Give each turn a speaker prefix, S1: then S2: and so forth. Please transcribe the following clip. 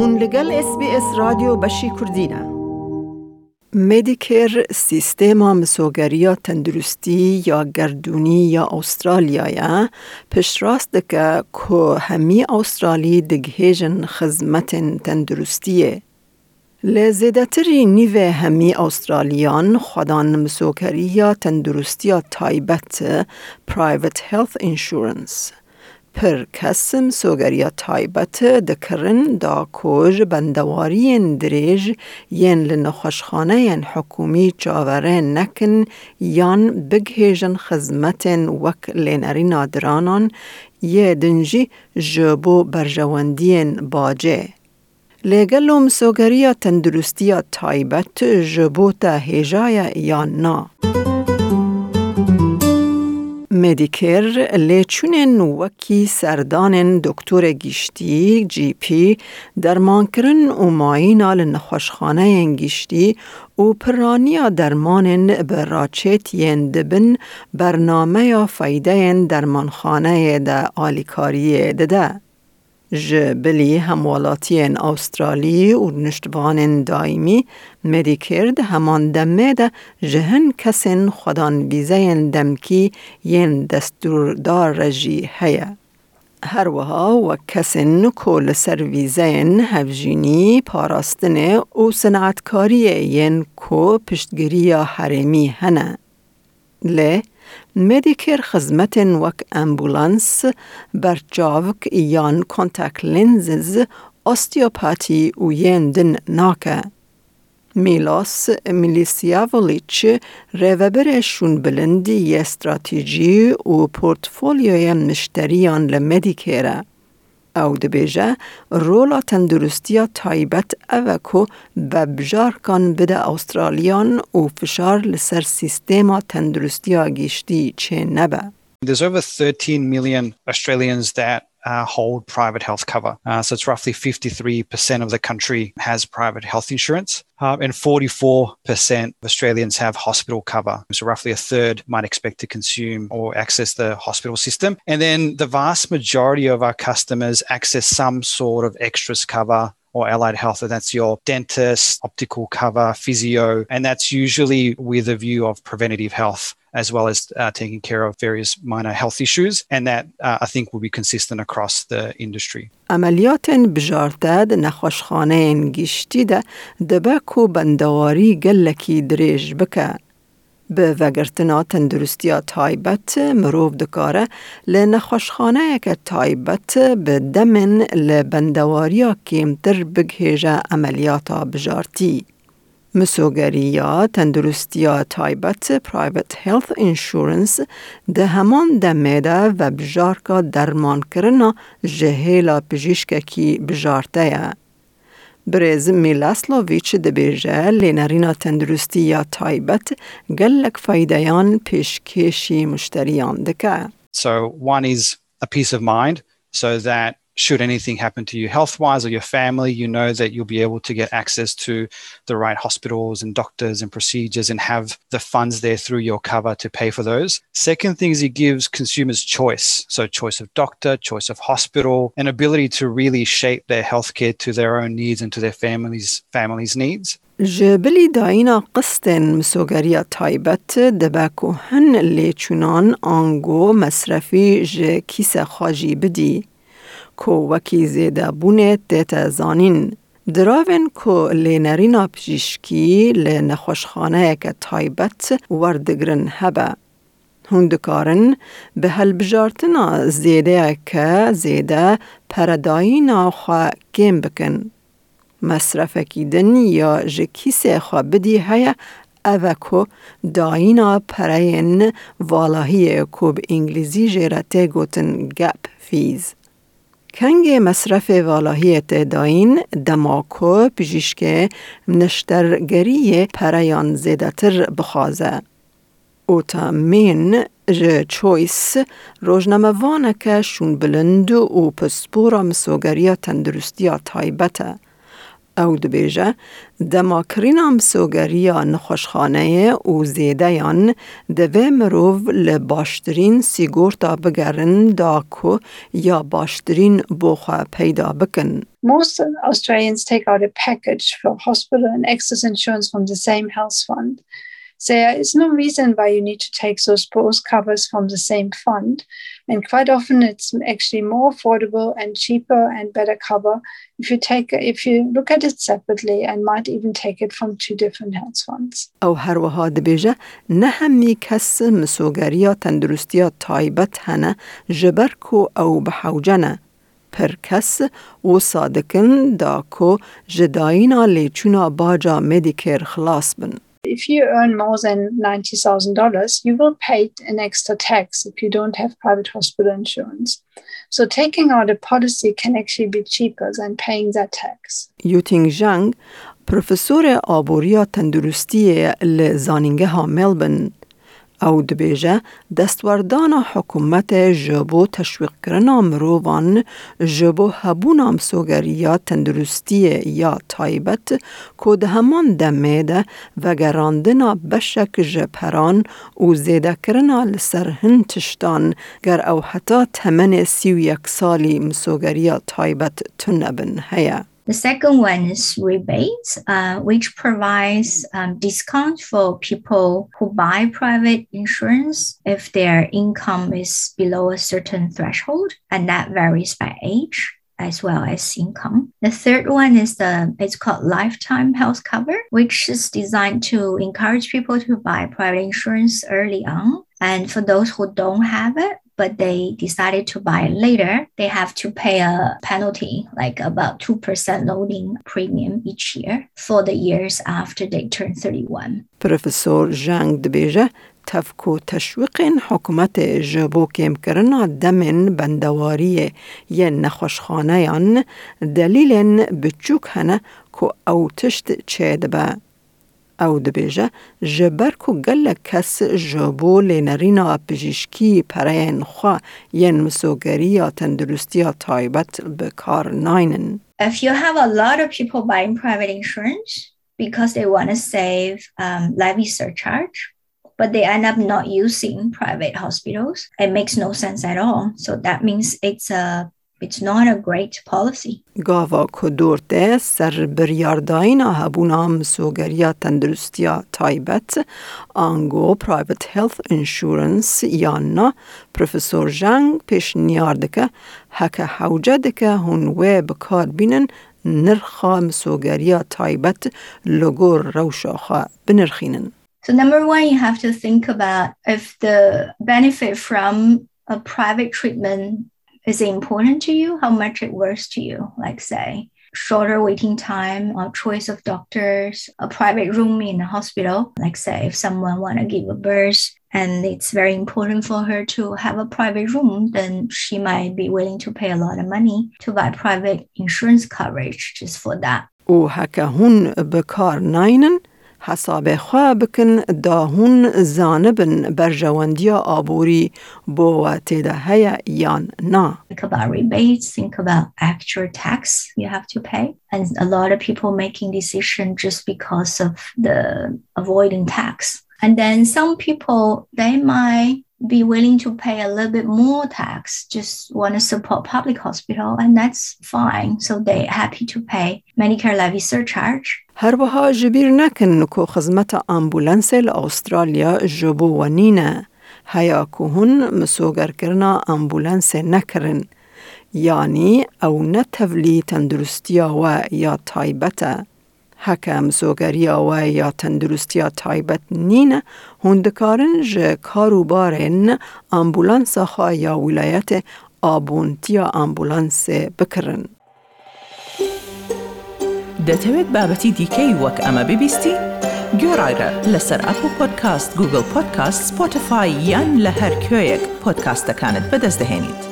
S1: هون لگل اس بی اس رادیو بشی کردینه مدیکر سیستم مسوگریا تندرستی یا گردونی یا استرالیا پشت راست که که همی استرالی دگهیجن خزمت تندرستیه. لزیدتری نیو همی استرالیان خودان مسوگریا تندرستی تایبت Private Health Insurance. پر کسم سوگریا تایبت دکرن دا کوج بندوارین دریج ین لنخوشخانه ین حکومی چاوره نکن یان بگهیجن خزمت وک لینری نادرانان یه دنجی جبو برجواندین باجه. لگلوم سوگریا تندرستیا تایبت جبو تا هیجای یا نا. مدیکر لیچونن وکی سردان دکتر گیشتی جی پی درمان کرن و ماینا لنخوشخانه گیشتی و پرانیا درمان براچت دبن برنامه یا فایده درمانخانه ده آلیکاری ده. جبلی هموالاتین استرالی و نشتبان دائمی مدیکرد همان دمه ده جهن کسین خودان بیزین دمکی ین دستوردار رجی هیا. هر وها و کسین کل سر ویزین هفجینی پاراستنه و صنعتکاری ین کو پشتگیری حرمی هنه. لی مدیکر خزمت وک امبولانس برچاوک یان کنتاک لنزز استیوپاتی و یندن ناکه. میلاس میلیسیاولیچ ریوبر شون بلندی استراتیجی و پورتفولیوی مشتریان لمدیکره. او دبیجه رولا تندرستی تایبت اوه کو ببجار کان بده استرالیان و فشار لسر سیستما تندرستی گیشتی چه نبه.
S2: There's over 13 million Australians that uh, hold private health cover. Uh, so it's roughly 53% of the country has private health insurance. Uh, and 44% of Australians have hospital cover. So roughly a third might expect to consume or access the hospital system. And then the vast majority of our customers access some sort of extras cover or allied health, and that's your dentist, optical cover, physio, and that's usually with a view of preventative health as well as uh, taking care of various minor health issues. And that uh, I think will be consistent across the industry.
S1: عملیات بجارتد نخوشخانه گشتی ده دبه کو بندواری گلکی دریج بکه. به وگرتنا تندرستی تایبت مروف دکاره لنخوشخانه که تایبت به دمن لبندواریا کمتر بگهیجه عملیات بجارتی. مسوگریا تندرستی تایبت پرایوت هیلث انشورنس ده همان دمیده و بجارکا درمان کرنا جهیلا پجیشککی بجارته برز میلاسلوویچ دبیجه لینرینا تندرستی یا تایبت گلک فایدهیان پیشکشی مشتریان دکه.
S2: So one is a peace of mind so that should anything happen to you health wise or your family, you know that you'll be able to get access to the right hospitals and doctors and procedures and have the funds there through your cover to pay for those. Second thing is it gives consumers choice. So, choice of doctor, choice of hospital, and ability to really shape their healthcare to their own needs and to their families' families' needs.
S1: جبلی داینا قسطن مسوگریا تایبت دبکو هن لی چونان آنگو مصرفی ج کو وکی زیده بونه دیتا زانین. دراوین کو لینرینا پجیشکی لنخوشخانه که تایبت وردگرن هبه. هندکارن به هلبجارتنا زیده که زیده پردایینا خواه کم بکن. مصرف کیدن یا جکیس خواه بدی هیا اوه کو دایینا پرین والاهی کو به انگلیزی جیرته گوتن گپ فیز. کنگ مصرف والاهیت داین دماکو پژیشک نشترگری پریان زیدتر بخوازه. او تا مین ج چویس روزنامه وانکه شون بلند و پسپورا مسوگریا تندرستی تایبته. او دبیجه دما کرینام سوگریا نخوشخانه و زیده یان دوه مروف لباشترین سیگورتا بگرن دا کو یا باشترین بوخوا پیدا بکن.
S3: Most Australians take out a package for hospital and excess insurance from the same health fund. there is no reason why you need to take those both covers from the same fund. And quite often it's actually more affordable and cheaper and better cover if you take if you look at it separately and might even take it from two different health funds.
S1: او هر وها دبیجه نه همی کس مسوگریا تندرستیا تایبت هنه جبرکو او بحوجنه پر کس و صادقن دا کو جداینا لیچونا باجا مدیکر خلاص بن.
S3: If you earn more than $90,000, you will pay an extra tax if you don't have private hospital insurance. So taking out a policy can actually be cheaper than paying that tax.
S1: Yuting Zhang, پروفسور آبوری تندرستی او دبیجه دستوردان حکومت جبو تشویق کرنا مرووان جبو هبونا مسوگریا تندرستی یا تایبت ده همان دمه ده و گراندنا بشک جپران و زیده کرنا لسر تشتان گر او حتا تمن سی و یک سالی مسوگریا تایبت تنبن هیا.
S4: The second one is rebates, uh, which provides um, for people who buy private insurance if their income is below a certain threshold, and that varies by age as well as income. The third one is the it's called lifetime health cover, which is designed to encourage people to buy private insurance early on. And for those who don't have it, but they decided to buy later, they have to pay a penalty, like about 2% loading premium each year for the years after they turn 31.
S1: Professor Zhang Dbeja تفکو تشویق حکومت جبو کم کرنا دمن بندواری یه نخوشخانه یان دلیل بچوک هنه که او تشت چه خوا ناینن.
S4: If you have a lot of people buying private insurance because they want to save um, levy surcharge, but they end up not using private hospitals, it makes no sense at all. So that means it's a it's not a great policy.
S1: Gava Kodorte ser biryardayina hebûna misogerya tenduristiya taybet ango private health insurance yanna Profesor Zhang pêşniyar dike heke hewce hûn wê bikar bînin nirxa misogerya taybet li gor rewşa.
S4: So number one, you have to think about if the benefit from a private treatment is it important to you? How much it worth to you? Like say shorter waiting time, a choice of doctors, a private room in a hospital. Like say if someone want to give a birth and it's very important for her to have a private room, then she might be willing to pay a lot of money to buy private insurance coverage just for that.
S1: Och här hun bekar neinen حساب خواه بکن داهون زانبن برجواندیا آبوری بو تیده هیا یان نا.
S4: Think about rebates, think about actual tax you have to pay. And a lot of people making decision just because of the avoiding tax. And then some people, they might be willing to pay a little bit more tax, just want to support public hospital, and that's fine. So they happy to pay Medicare levy surcharge.
S1: هر وها جبیر نکن کو خدمت آمبولانس ل استرالیا جبو و نینه. هیا که هن مسوگر کرنا آمبولانس نکرن. یعنی او نتولی تندرستیا و یا تایبته. هەکە ئەم زۆگەریە وای یا تەندروستیا تایبەت نینە هونددکارن ji karobarên ambulansa xwe ya wîlayetê abontiya ambulansê bikirin.
S5: دەتەوێت بابەتی دیکەی وەک ئەمە ببیستی؟ گۆڕایرە لەسەر ئەپ و پۆدکاست گوگل پۆدکاست سپۆتفاای یان لە هەر کوێیەک پۆدکاستەکانت بەدەستدەێنیت.